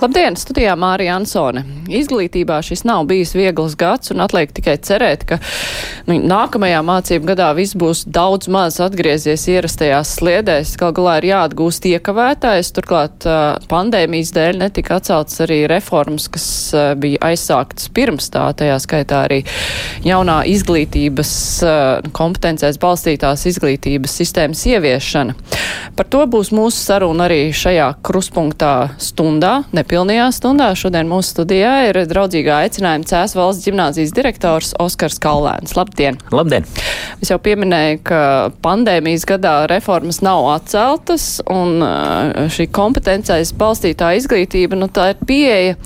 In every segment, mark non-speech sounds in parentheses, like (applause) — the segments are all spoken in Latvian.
Labdien, studijā Mārija Ansone. Izglītībā šis nav bijis viegls gads un atliek tikai cerēt, ka nu, nākamajā mācību gadā viss būs daudz maz atgriezies ierastajās sliedēs. Gal galā ir jāatgūst iekavētājs, turklāt pandēmijas dēļ netika atceltas arī reformas, kas bija aizsāktas pirms tā, tajā skaitā arī jaunā izglītības kompetencēs balstītās izglītības sistēmas ieviešana. Par to būs mūsu saruna arī šajā kruspunktā stundā nepilnajā stundā. Šodien mūsu studijā ir draudzīgā aicinājuma Cēs valsts ģimnāzijas direktors Oskars Kaulēns. Labdien! Labdien! Es jau pieminēju, ka pandēmijas gadā reformas nav atceltas un šī kompetencijas balstītā izglītība, nu tā ir pieeja,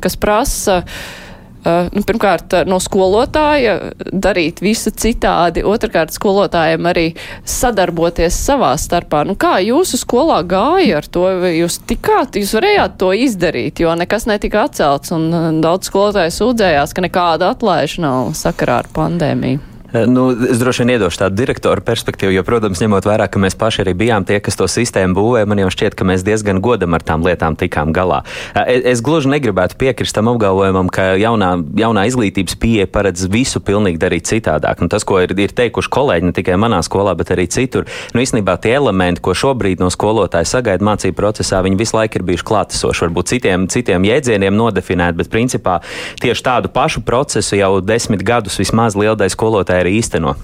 kas prasa Uh, nu, pirmkārt, no skolotāja darīt visu citādi, otrkārt, skolotājiem arī sadarboties savā starpā. Nu, kā jūsu skolā gāja ar to? Jūs tikāt, jūs varējāt to izdarīt, jo nekas netika atcelts, un daudz skolotāju sūdzējās, ka nekāda atlaiža nav sakarā ar pandēmiju. Eh, nu, es droši vien iedošu tādu direktoru perspektīvu, jo, protams, ņemot vērā, ka mēs paši arī bijām tie, kas to sistēmu būvēja, man jau šķiet, ka mēs diezgan godam ar tām lietām tikām galā. Eh, es, es gluži negribētu piekrist tam apgalvojumam, ka jaunā, jaunā izglītības pieeja paredz visu pilnīgi darīt citādāk. Un tas, ko ir, ir teikuši kolēģi ne tikai manā skolā, bet arī citur, nu, īstenībā tie elementi, ko šobrīd no skolotāja sagaida mācību procesā, viņi visu laiku ir bijuši klātesoši. Varbūt citiem, citiem jēdzieniem nodefinēti, bet principā tieši tādu pašu procesu jau desmit gadus vismaz lielai skolotājai arī īsteno.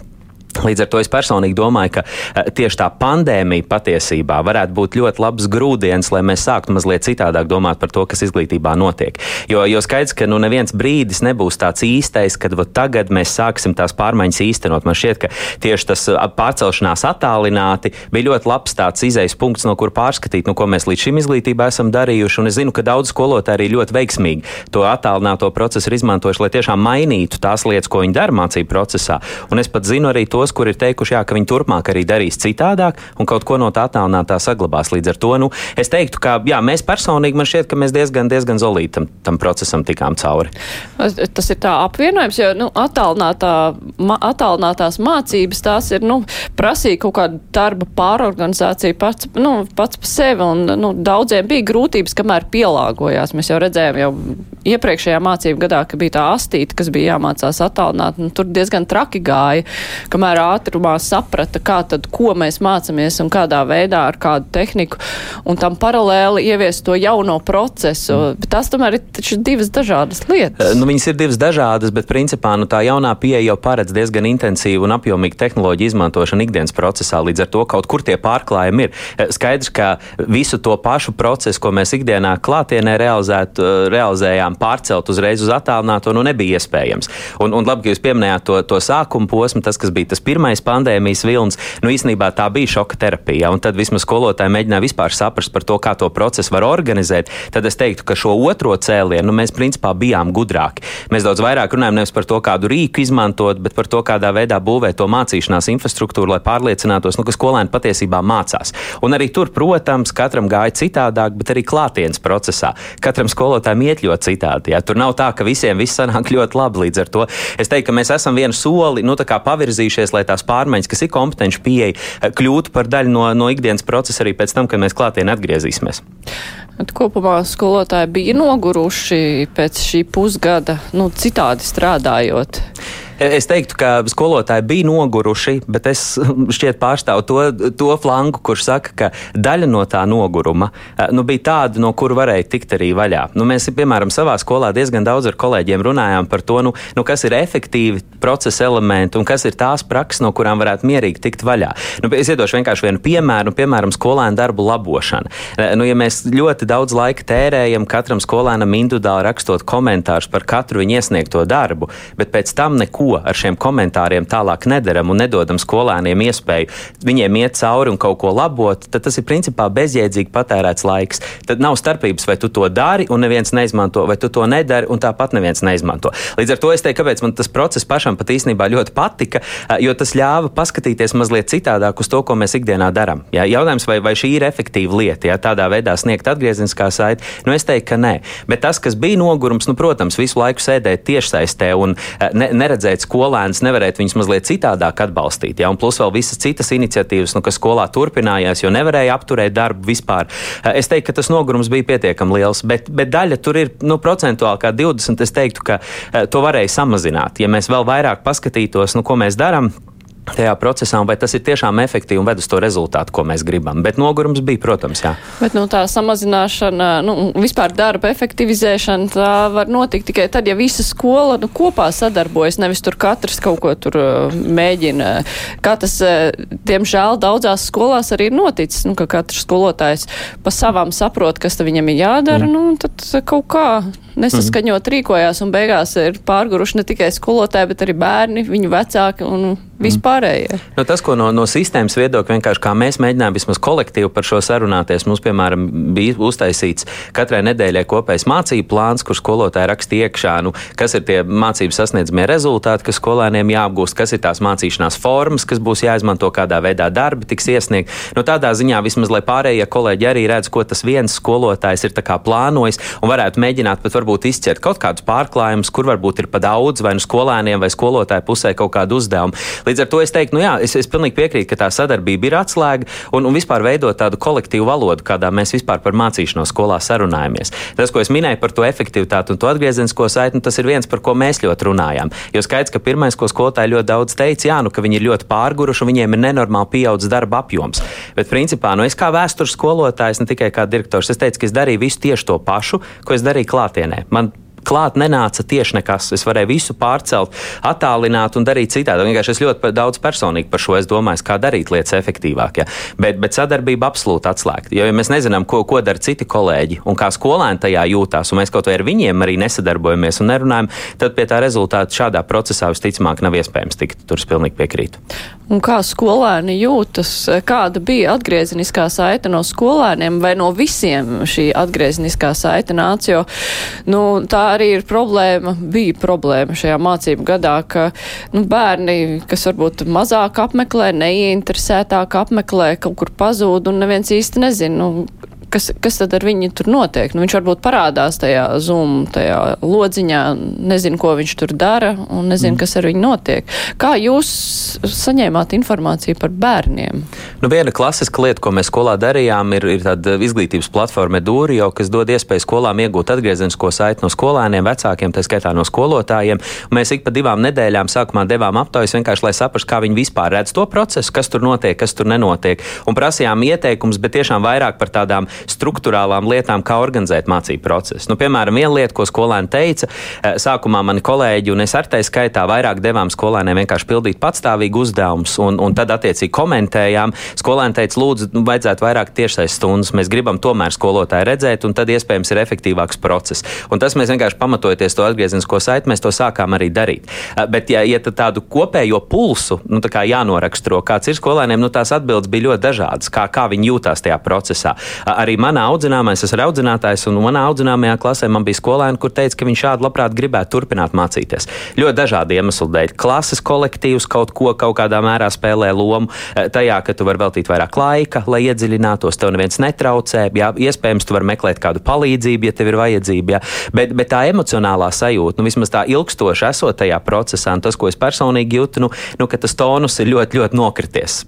Līdz ar to es personīgi domāju, ka eh, tieši tā pandēmija patiesībā varētu būt ļoti labs grūdienis, lai mēs sāktu mazliet citādāk domāt par to, kas izglītībā notiek. Jo, jo skaidrs, ka nu, neviens brīdis nebūs tāds īstais, kad vat, tagad mēs sāksim tās pārmaiņas īstenot. Man šķiet, ka tieši tas pārcelšanās attālināti bija ļoti labs tāds izējas punkts, no kur pārskatīt, nu, ko mēs līdz šim izglītībā esam darījuši. Un es zinu, ka daudz skolotāji arī ļoti veiksmīgi to attālināto procesu ir izmantojuši, lai tiešām mainītu tās lietas, ko viņi dara mācību procesā. Un es pat zinu arī tos, kur ir teikuši, jā, ka viņi turpmāk arī darīs citādāk un kaut ko no tā attālinātā saglabās. Līdz ar to nu, es teiktu, ka jā, mēs personīgi man šķiet, ka mēs diezgan, diezgan zolīti tam, tam procesam tikām cauri. Tas ir tā apvienojums, jo nu, attālinātā, attālinātās mācības tās ir nu, prasīja kaut kādu darba pārorganizāciju pats, nu, pats pa sevi un nu, daudziem bija grūtības, kamēr pielāgojās. Mēs jau redzējām jau iepriekšējā mācību gadā, ka bija tā astīta, kas bija jāmācās attālināt, nu, tur diezgan traki gāja, kamēr samērā ātrumā saprata, kā tad, ko mēs mācāmies un kādā veidā ar kādu tehniku, un tam paralēli ieviest to jauno procesu. Bet tās tomēr ir divas dažādas lietas. Nu, viņas ir divas dažādas, bet principā nu, tā jaunā pieeja jau paredz diezgan intensīvu un apjomīgu tehnoloģiju izmantošanu ikdienas procesā. Līdz ar to kaut kur tie pārklājumi ir. Skaidrs, ka visu to pašu procesu, ko mēs ikdienā klātienē realizēt, realizējām, pārcelt uzreiz uz attālināto, nu nebija iespējams. Un, un labi, ka jūs pieminējāt to, to sākuma posmu, tas, kas bija tas pirmais pandēmijas vilnis, nu īstenībā tā bija šoka terapija. Un tad vismaz skolotāji mēģināja vispār saprast par to, kā to procesu var organizēt. Tad es teiktu, ka šo otro cēlienu nu, mēs principā bijām gudrāki. Mēs daudz vairāk runājam nevis par to, kādu rīku izmantot, bet par to, kādā veidā būvēt to mācīšanās infrastruktūru, lai pārliecinātos, nu, ka skolēni patiesībā mācās. Un arī tur, protams, katram gāja citādāk, bet arī klātienes procesā. Katram skolotājam iet ļoti citādi. Jā. Tur nav tā, ka visiem viss sanāk (laughs) ļoti labi. Līdz ar to es teiktu, ka mēs esam vienu soli nu, pavirzījušies lai tās pārmaiņas, kas ir kompetenci pieeja, kļūtu par daļu no, no ikdienas procesa arī pēc tam, kad mēs klātienē atgriezīsimies. Kopumā skolotāji bija noguruši pēc šī pusgada, nu, citādi strādājot. Es teiktu, ka skolotāji bija noguruši, bet es šķiet pārstāvu to, to flangu, kurš saka, ka daļa no tā noguruma eh, nu, bija tāda, no kur varēja tikt arī vaļā. Nu, mēs, piemēram, savā skolā diezgan daudz ar kolēģiem runājām par to, nu, nu, kas ir efektīvi procesa elementi un kas ir tās prakses, no kurām varētu mierīgi tikt vaļā. Nu, es iedošu vienkārši vienu piemēru, piemēram, skolēnu darbu labošana. Eh, nu, ja mēs ļoti daudz laika tērējam katram skolēnam individuāli rakstot komentārus par katru viņu iesniegto darbu, bet pēc tam neko neko ar šiem komentāriem tālāk nedaram un nedodam skolēniem iespēju viņiem iet cauri un kaut ko labot, tad tas ir principā bezjēdzīgi patērēts laiks. Tad nav starpības, vai tu to dari un neviens neizmanto, vai tu to nedari un tāpat neviens neizmanto. Līdz ar to es teiktu, kāpēc man tas process pašam pat īstenībā ļoti patika, jo tas ļāva paskatīties mazliet citādāk uz to, ko mēs ikdienā darām. Ja? Jautājums, vai, vai šī ir efektīva lieta, ja tādā veidā sniegt atgriezniskā saiti, nu es teiktu, ka nē. Bet tas, kas bija nogurums, nu, protams, visu laiku sēdēt tiešsaistē un ne, neredzēt skolēnus, nevarēt viņus mazliet citādāk atbalstīt. Ja? Un plus vēl visas citas iniciatīvas, nu, kas skolā turpinājās, jo nevarēja apturēt darbu vispār. Es teiktu, ka tas nogurums bija pietiekami liels, bet, bet daļa tur ir nu, procentuāli kā 20. Es teiktu, ka to varēja samazināt. Ja mēs vēl vairāk paskatītos, nu, ko mēs darām, tajā procesā, vai tas ir tiešām efektīvi un ved uz to rezultātu, ko mēs gribam. Bet nogurums bija, protams, jā. Bet nu, tā samazināšana, nu, vispār darba efektivizēšana, tā var notikt tikai tad, ja visa skola nu, kopā sadarbojas, nevis tur katrs kaut ko tur uh, mēģina. Kā tas, uh, diemžēl, daudzās skolās arī ir noticis, nu, ka katrs skolotājs pa savām saprot, kas viņam ir jādara, mm. nu, tad kaut kā nesaskaņot mm. rīkojās un beigās ir pārguruši ne tikai skolotāji, bet arī bērni, viņu vecāki un vispārējie. Nu, tas, ko no, no sistēmas viedokļa vienkārši kā mēs mēģinājām vismaz kolektīvi par šo sarunāties, mums, piemēram, bija uztaisīts katrai nedēļai kopējs mācību plāns, kur skolotāji rakstīja iekšā, nu, kas ir tie mācību sasniedzamie rezultāti, kas skolēniem jāapgūst, kas ir tās mācīšanās formas, kas būs jāizmanto, kādā veidā darbi tiks iesniegt. Nu, tādā ziņā vismaz, lai pārējie kolēģi arī redz, ko tas viens skolotājs ir plānojis un varētu mēģināt pat varbūt izķert kaut kādus pārklājumus, kur varbūt ir pa daudz vai nu skolēniem vai skolotāju pusē kaut kādu uzdevumu. Līdz ar to es teiktu, nu jā, es, es pilnīgi piekrītu, ka tā sadarbība ir atslēga un, un vispār veidot tādu kolektīvu valodu, kādā mēs vispār par mācīšanos skolā sarunājamies. Tas, ko es minēju par to efektivitāti un to atgriezenisko saiti, nu, tas ir viens, par ko mēs ļoti runājām. Jo skaidrs, ka pirmais, ko skolotāji ļoti daudz teica, jā, nu, ka viņi ir ļoti pārguruši un viņiem ir nenormāli pieaudzis darba apjoms. Bet, principā, nu, es kā vēstures skolotājs, ne tikai kā direktors, es teicu, ka es darīju visu tieši to pašu, ko es darīju klātienē. Man klāt nenāca tieši nekas. Es varēju visu pārcelt, attālināt un darīt citādi. Vienkārši es ļoti daudz personīgi par šo domāju, kā darīt lietas efektīvāk. Ja. Bet, bet sadarbība absolūti atslēgta. Jo ja mēs nezinām, ko, ko dara citi kolēģi un kā skolēni tajā jūtās, un mēs kaut vai ar viņiem arī nesadarbojamies un nerunājam, tad pie tā rezultāta šādā procesā visticamāk nav iespējams tikt. Tur es pilnīgi piekrītu. Un kā skolēni jūtas, kāda bija atgriezeniskā saite no skolēniem vai no visiem šī atgriezeniskā saite nāca, jo nu, tā arī ir problēma, bija problēma šajā mācību gadā, ka nu, bērni, kas varbūt mazāk apmeklē, neieinteresētāk apmeklē, kaut kur pazūd un neviens īsti nezina, nu, kas, kas tad ar viņu tur notiek? Nu, viņš varbūt parādās tajā Zoom, tajā lodziņā, nezinu, ko viņš tur dara un nezinu, mm. kas ar viņu notiek. Kā jūs saņēmāt informāciju par bērniem? Nu, viena klasiska lieta, ko mēs skolā darījām, ir, ir tāda izglītības platforma Dūrijo, kas dod iespēju skolām iegūt atgriezenisko saiti no skolēniem, vecākiem, tā skaitā no skolotājiem. Mēs ik pa divām nedēļām sākumā devām aptaujas vienkārši, lai saprastu, kā viņi vispār redz to procesu, kas tur notiek, kas tur nenotiek. Un prasījām ieteikumus, bet tiešām vairāk par tādām struktūrālām lietām, kā organizēt mācību procesu. Nu, piemēram, viena lieta, ko skolēni teica, eh, sākumā mani kolēģi un es ar tai skaitā vairāk devām skolēniem vienkārši pildīt patstāvīgu uzdevumus, un, un tad attiecīgi komentējām. Skolēni teica, lūdzu, nu, vajadzētu vairāk tiešais stundas. Mēs gribam tomēr skolotāju redzēt, un tad iespējams ir efektīvāks process. Un tas mēs vienkārši pamatojoties to atgriezenisko saiti, mēs to sākām arī darīt. Eh, bet, ja, ja tādu kopējo pulsu nu, jānoraksturo, kāds ir skolēniem, nu, tās atbildes bija ļoti dažādas, kā, kā viņi jūtās tajā procesā. Arī arī manā audzināmā, es esmu audzinātājs, un manā audzināmajā klasē man bija skolēni, kur teica, ka viņš šādi labprāt gribētu turpināt mācīties. Ļoti dažādi iemesli dēļ. Klases kolektīvs kaut ko kaut kādā mērā spēlē lomu eh, tajā, ka tu vari veltīt vairāk laika, lai iedziļinātos, tev neviens netraucē. Jā, iespējams, tu vari meklēt kādu palīdzību, ja tev ir vajadzība. Jā. Bet, bet tā emocionālā sajūta, nu, vismaz tā ilgstoši esot tajā procesā, un tas, ko es personīgi jūtu, nu, nu, ka tas tonus ir ļoti, ļoti nokrities.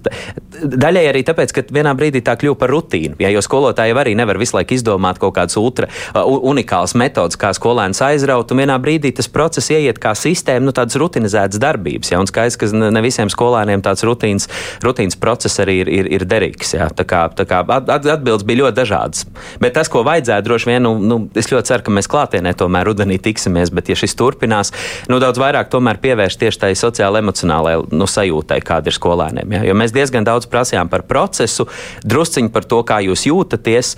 Daļai arī tāpēc, ka vienā brīdī tā kļuva par rutīnu. Ja, jo skolotāji jau arī nevar visu laiku izdomāt kaut kādas ultra uh, unikālas metodas, kā skolēns aizraut, un vienā brīdī tas process ieiet kā sistēma, nu, tādas rutinizētas darbības. Ja, un skaidrs, ka ne visiem skolēniem tāds rutīns, rutīns process arī ir, ir, ir derīgs. Ja. Tā kā, tā kā atbildes bija ļoti dažādas. Bet tas, ko vajadzētu, droši vien, nu, nu, es ļoti ceru, ka mēs klātienē tomēr rudenī tiksimies, bet ja šis turpinās, nu, daudz vairāk tomēr pievērst tieši tai sociāli emocionālajai nu, sajūtai, kāda ir skolēniem. Ja. Jo mēs diezgan daudz prasījām par procesu, drusciņi par to, kā jūs jūtaties ies.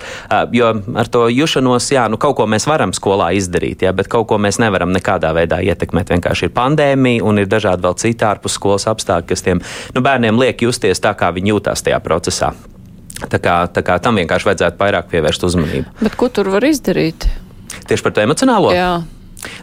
Jo ar to jušanos, jā, nu kaut ko mēs varam skolā izdarīt, jā, bet kaut ko mēs nevaram nekādā veidā ietekmēt. Vienkārši ir pandēmija un ir dažādi vēl citi ārpus skolas apstākļi, kas tiem nu, bērniem liek justies tā, kā viņi jūtās tajā procesā. Tā kā, tā kā tam vienkārši vajadzētu vairāk pievērst uzmanību. Bet ko tur var izdarīt? Tieši par to emocionālo? Jā.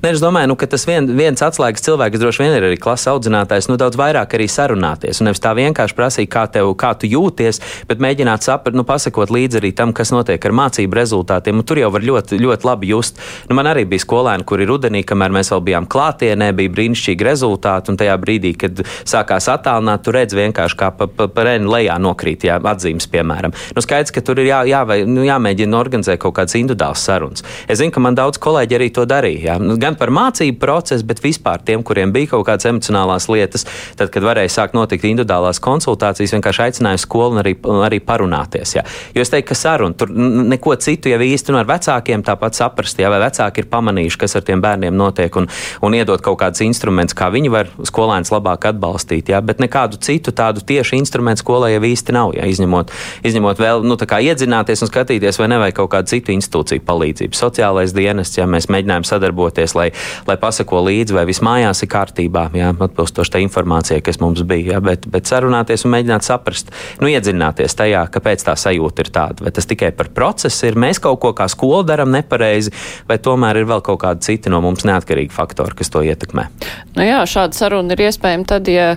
Ne, es domāju, nu, ka tas vien, viens atslēgas cilvēks droši vien ir arī klases audzinātājs, nu, daudz vairāk arī sarunāties. Un nevis tā vienkārši prasīt, kā, tev, kā tu jūties, bet mēģināt saprast, nu, pasakot līdzi arī tam, kas notiek ar mācību rezultātiem. Un tur jau var ļoti, ļoti labi just. Nu, man arī bija skolēni, kuri rudenī, kamēr mēs vēl bijām klātienē, bija brīnišķīgi rezultāti. Un tajā brīdī, kad sākās attālināt, tu redz vienkārši kā pa, pa, pa reni lejā nokrīt, jā, atzīmes, piemēram. Nu, skaidrs, ka tur ir jā, jā, vai, nu, jāmēģina organizēt kaut kādas individuālas sarunas. Es zinu, ka man daudz kolēģi arī to darīja. Jā. Nu, gan par mācību procesu, bet vispār tiem, kuriem bija kaut kādas emocionālās lietas, tad, kad varēja sākt notikt individuālās konsultācijas, vienkārši aicināju skolu un arī, arī parunāties. Jā. Jo es teiktu, ka saruna tur neko citu jau īsti nu, ar vecākiem tāpat saprast, jā, vai vecāki ir pamanījuši, kas ar tiem bērniem notiek un, un iedot kaut kādus instrumentus, kā viņi var skolēnus labāk atbalstīt. Jā, bet nekādu citu tādu tieši instrumentu skolai jau īsti nav. Jā, izņemot, izņemot vēl nu, iedzināties un skatīties, vai nevajag kaut kādu citu institūciju palīdzību. Sociālais dienests, ja mēs mēģinājām sadarboties, lai, lai pasako līdzi, vai viss mājās ir kārtībā, jā, atbilstoši tā informācija, kas mums bija. Jā, bet, bet sarunāties un mēģināt saprast, nu, iedzināties tajā, kāpēc tā sajūta ir tāda. Vai tas tikai par procesu ir, mēs kaut ko kā skola darām nepareizi, vai tomēr ir vēl kaut kādi citi no mums neatkarīgi faktori, kas to ietekmē. Nu jā, šāda saruna ir iespējama tad, ja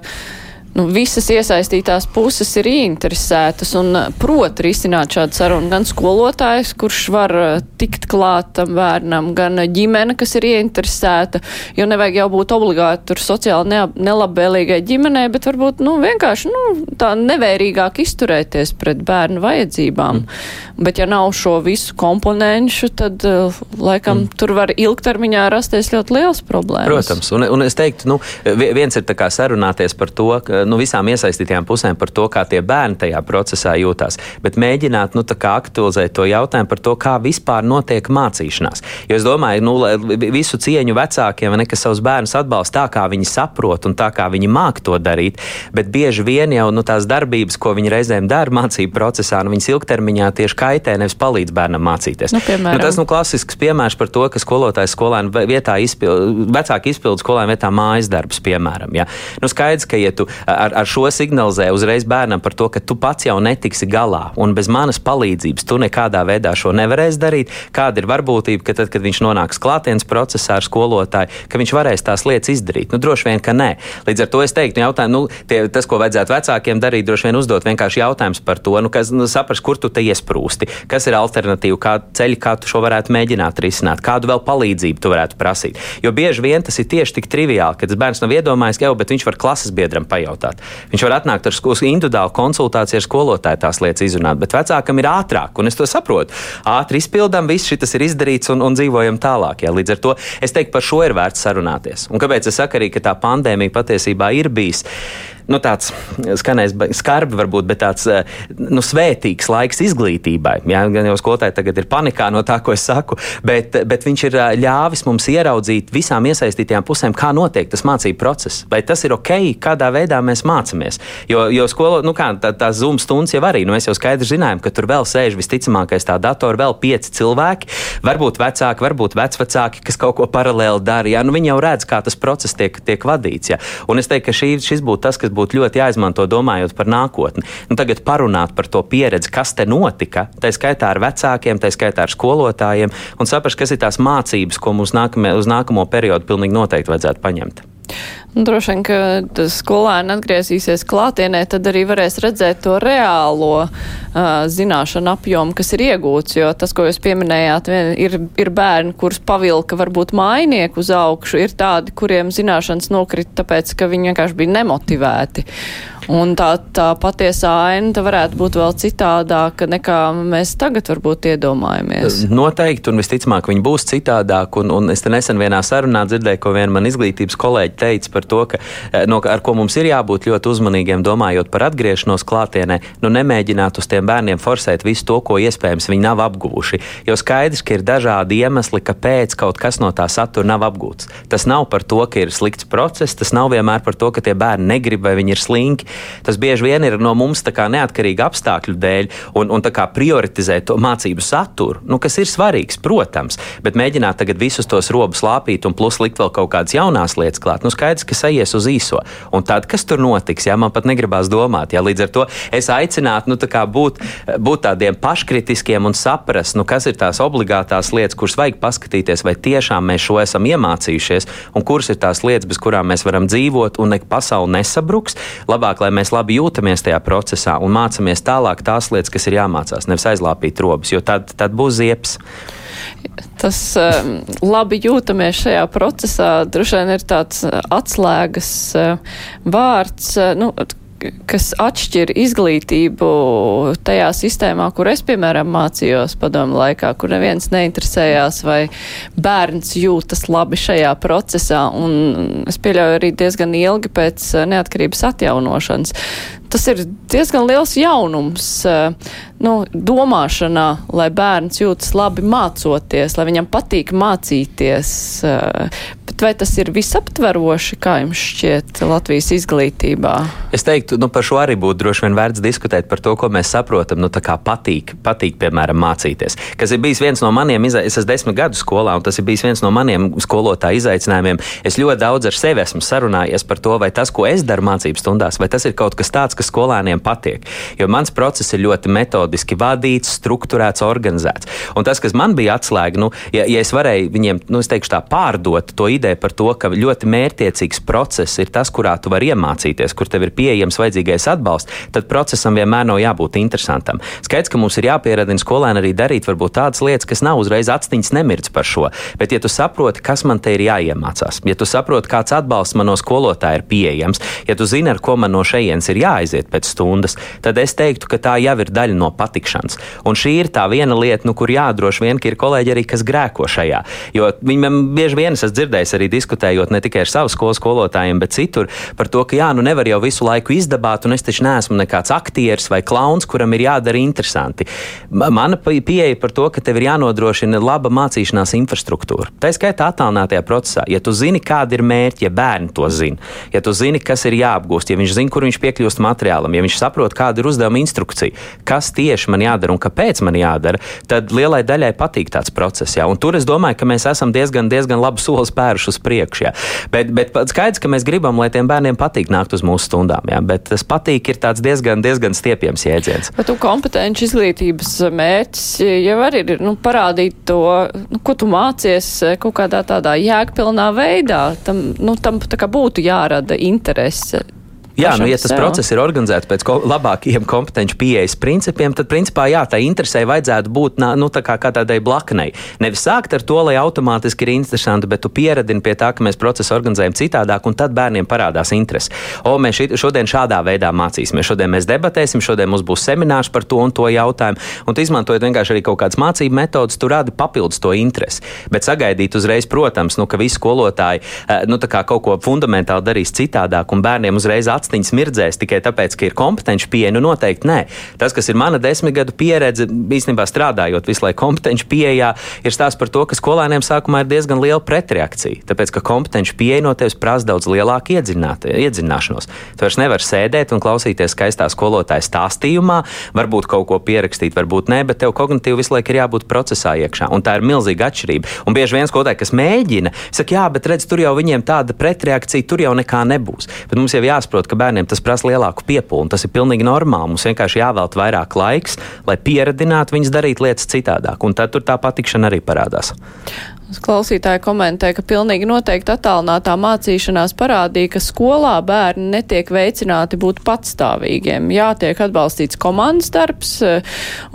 nu, visas iesaistītās puses ir ieinteresētas un uh, prot risināt šādu sarunu. Gan skolotājs, kurš var uh, tikt klāt tam bērnam, gan ģimene, kas ir ieinteresēta. Jo nevajag jau būt obligāti tur sociāli ne, nelabvēlīgai ģimenei, bet varbūt nu, vienkārši nu, tā nevērīgāk izturēties pret bērnu vajadzībām. Mm. Bet ja nav šo visu komponenšu, tad uh, laikam mm. tur var ilgtermiņā rasties ļoti liels problēmas. Protams, un, un es teiktu, nu, viens ir sarunāties par to, ka nu, visām iesaistītajām pusēm par to, kā tie bērni tajā procesā jūtās, bet mēģināt nu, aktualizēt to jautājumu par to, kā vispār notiek mācīšanās. Jo es domāju, nu, visu cieņu vecākiem, ne, kas savus bērnus atbalsta tā, kā viņi saprot un tā, kā viņi māk to darīt, bet bieži vien jau nu, tās darbības, ko viņi reizēm dara mācību procesā, nu, viņas ilgtermiņā tieši kaitē, nevis palīdz bērnam mācīties. Nu, piemēram. nu, tas nu, klasisks piemērs par to, ka skolotājs skolēnu vietā izpild, vecāki izpild skolēnu vietā mājas darbus, piemēram. Ja? Nu, skaidrs, ka, ja tu ar, ar šo signalizē uzreiz bērnam par to, ka tu pats jau netiksi galā un bez manas palīdzības tu nekādā veidā šo nevarēsi darīt. Kāda ir varbūtība, ka tad, kad viņš nonāks klātienes procesā ar skolotāju, ka viņš varēs tās lietas izdarīt? Nu, droši vien, ka nē. Līdz ar to es teiktu, jautājumu, nu, tie, tas, ko vajadzētu vecākiem darīt, droši vien uzdot vienkārši jautājums par to, nu, kas, nu, saprast, kur tu te iesprūsti, kas ir alternatīva, kā ceļi, kā tu šo varētu mēģināt risināt, kādu vēl palīdzību tu varētu prasīt. Jo bieži vien tas ir tieši tik triviāli, ka tas bērns nav iedomājies, ka jau, bet viņš var klases biedram pajautāt. Viņš var atnākt ar skolas individuālu konsultāciju ar skolotāju tās lietas izrunāt, bet vecākam ir ātrāk, un es to saprotu. Ātri izpildām, viss šis ir izdarīts un, un dzīvojam tālāk. Jā. Līdz ar to es teiktu, par šo ir vērts sarunāties. Un kāpēc es saku arī, ka tā pandēmija patiesībā ir bijusi? Nu, tāds skanējis skarbi, varbūt, bet tāds eh, nu, svētīgs laiks izglītībai. Jā, gan jau skolotāji tagad ir panikā no tā, ko es saku, bet, bet viņš ir eh, ļāvis mums ieraudzīt visām iesaistītajām pusēm, kā notiek tas mācību process. Vai tas ir ok, kādā veidā mēs mācāmies. Jo, jo skolo, nu, kā, tā, tā Zoom stundas jau arī, nu, mēs jau skaidri zinājām, ka tur vēl sēž visticamākais tā datora, vēl pieci cilvēki, varbūt vecāki, varbūt vecvecāki, kas kaut ko paralēli dara. Jā, nu, viņi jau redz, kā tas process tiek, tiek vadīts. Jā. Un es teiktu, ka šī, šis būtu tas, kas būtu būtu ļoti jāizmanto domājot par nākotni. Nu, tagad parunāt par to pieredzi, kas te notika, tā skaitā ar vecākiem, tā skaitā ar skolotājiem, un saprast, kas ir tās mācības, ko mums nākamie, uz nākamo periodu pilnīgi noteikti vajadzētu paņemt. Nu, droši vien, ka skolēni atgriezīsies klātienē, tad arī varēs redzēt to reālo uh, zināšanu apjomu, kas ir iegūts. Jo tas, ko jūs pieminējāt, ir, ir bērni, kurus pavilka varbūt mainieku uz augšu, ir tādi, kuriem zināšanas nokrita tāpēc, ka viņi vienkārši bija nemotivēti. Un tā, tā patiesā aina varētu būt vēl citādāka nekā mēs tagad varbūt iedomājamies. Noteikti, un visticamāk, viņi būs citādāk. Un, un es te nesen vienā sarunā dzirdēju, ko viena man izglītības kolēģi teica par par to, ka, eh, no, ar ko mums ir jābūt ļoti uzmanīgiem, domājot par atgriešanos klātienē, nu nemēģināt uz tiem bērniem forsēt visu to, ko iespējams viņi nav apguvuši. Jo skaidrs, ka ir dažādi iemesli, kāpēc kaut kas no tā satura nav apgūts. Tas nav par to, ka ir slikts process, tas nav vienmēr par to, ka tie bērni negrib vai viņi ir slinki. Tas bieži vien ir no mums neatkarīgi apstākļu dēļ un, un prioritizēt to mācību saturu, nu, kas ir svarīgs, protams, bet mēģināt tagad visus tos robus lāpīt un plus likt vēl kaut kādas jaunas lietas klāt. Nu, skaidrs, ka aizies uz īso. Un tad, kas tur notiks, jā, man pat negribās domāt. Jā, līdz ar to es aicinātu nu, tā būt, būt tādiem paškritiskiem un saprast, nu, kas ir tās obligātās lietas, kuras vajag paskatīties, vai tiešām mēs šo esam iemācījušies, un kuras ir tās lietas, bez kurām mēs varam dzīvot, un ne, pasaule nesabruks. Labāk, lai mēs labi jūtamies tajā procesā un mācāmies tālāk tās lietas, kas ir jāmācās, nevis aizlāpīt robus, jo tad, tad būs ziepes. Tas um, labi jūtamies šajā procesā, droši vien ir tāds uh, atslēgas uh, vārds. Uh, nu, kas atšķir izglītību tajā sistēmā, kur es, piemēram, mācījos padomu laikā, kur neviens neinteresējās, vai bērns jūtas labi šajā procesā, un es pieļauju arī diezgan ilgi pēc neatkarības atjaunošanas tas ir diezgan liels jaunums eh, nu, domāšanā, lai bērns jūtas labi mācoties, lai viņam patīk mācīties. Eh, bet vai tas ir visaptveroši, kā jums šķiet Latvijas izglītībā? Es teiktu, nu, par šo arī būtu droši vien vērts diskutēt par to, ko mēs saprotam. Nu, patīk, patīk, piemēram, mācīties. Kas ir bijis viens no maniem, izai... es esmu desmit gadu skolā, un tas ir bijis viens no maniem skolotāja izaicinājumiem. Es ļoti daudz ar sevi esmu sarunājies par to, vai tas, ko es daru mācību stundās, vai tas ir kaut kas tāds, ka skolēniem patiek. Jo mans process ir ļoti metodiski vadīts, strukturēts, organizēts. Un tas, kas man bija atslēga, nu, ja, ja es varēju viņiem, nu, es teikšu tā, pārdot to ideju par to, ka ļoti mērķiecīgs process ir tas, kurā tu vari iemācīties, kur tev ir pieejams vajadzīgais atbalsts, tad procesam vienmēr nav jābūt interesantam. Skaidrs, ka mums ir jāpieradina skolēni arī darīt varbūt tādas lietas, kas nav uzreiz atstiņas nemirds par šo. Bet, ja tu saproti, kas man te ir jāiemācās, ja tu saproti, kāds atbalsts man no skolotāja ir pieejams, ja tu zini, ar ko man no šejienes ir jāaiziet, aiziet pēc stundas, tad es teiktu, ka tā jau ir daļa no patikšanas. Un šī ir tā viena lieta, nu, kur jādroši vien, ka ir kolēģi arī, kas grēko šajā. Jo viņiem bieži vien es esmu dzirdējis arī diskutējot ne tikai ar savu skolu skolotājiem, bet citur par to, ka jā, nu nevar jau visu laiku izdabāt, un es taču neesmu nekāds aktieris vai klauns, kuram ir jādara interesanti. Mana pieeja par to, ka tev ir jānodrošina laba mācīšanās infrastruktūra. Tā skaitā attālinātajā procesā. Ja tu zini, kāda ir mērķi, ja bērni to zina, ja tu zini, kas ir jāapgūst, ja viņš zina, kur viņš piekļūst materiāliem, materiālam, ja viņš saprot, kāda ir uzdevuma instrukcija, kas tieši man jādara un kāpēc man jādara, tad lielai daļai patīk tāds process. Jā. Un tur es domāju, ka mēs esam diezgan, diezgan labu soli spēruši uz priekšu. Jā. Bet, bet skaidrs, ka mēs gribam, lai tiem bērniem patīk nākt uz mūsu stundām. Jā. Bet tas patīk ir diezgan, diezgan stiepjams jēdziens. Bet tu kompetenci izglītības mērķis jau arī ir nu, parādīt to, nu, ko tu mācies kaut kādā tādā jēgpilnā veidā. Tam, nu, tam būtu jārada interese Jā, nu, ja tas sev. process ir organizēts pēc ko, labākiem kompetenci pieejas principiem, tad, principā, jā, tā interesē vajadzētu būt nu, tā kā, kā tādai blaknei. Nevis sākt ar to, lai automātiski ir interesanti, bet tu pieradini pie tā, ka mēs procesu organizējam citādāk, un tad bērniem parādās interese. O, mēs šodien šādā veidā mācīsimies, šodien mēs debatēsim, šodien mums būs seminārs par to un to jautājumu, un tu izmantojot vienkārši arī kaut kādas mācību metodas, tu radi papildus to interesi. Bet sagaidīt uzreiz, protams, nu, ka visi skolotāji eh, nu, kaut ko fundamentāli darīs citādāk, un bērniem uzreiz atstāt astiņas mirdzēs tikai tāpēc, ka ir kompetenci pieeja. Nu, noteikti nē. Tas, kas ir mana desmitgadu pieredze, īstenībā strādājot visu laiku kompetenci pieejā, ir stāsts par to, ka skolēniem sākumā ir diezgan liela pretreakcija. Tāpēc, ka kompetenci pieeja no tevis prasa daudz lielāku iedzināšanos. Tu vairs nevari sēdēt un klausīties skaistā skolotāja stāstījumā, varbūt kaut ko pierakstīt, varbūt nē, bet tev kognitīvi visu laiku ir jābūt procesā iekšā. Un tā ir milzīga atšķirība. Un bieži vien skolotāji, kas mēģina, saka, jā, bet redz, tur jau viņiem tāda pretreakcija, tur jau nekā nebūs. Bet mums jau jāsaprot, ka bērniem tas prasa lielāku piepūli. Tas ir pilnīgi normāli. Mums vienkārši jāvēlta vairāk laiks, lai pieradinātu viņus darīt lietas citādāk. Un tad tā patikšana arī parādās. Klausītāji komentē, ka pilnīgi noteikti attālinātā mācīšanās parādīja, ka skolā bērni netiek veicināti būt patstāvīgiem. Jā, tiek atbalstīts komandas darbs,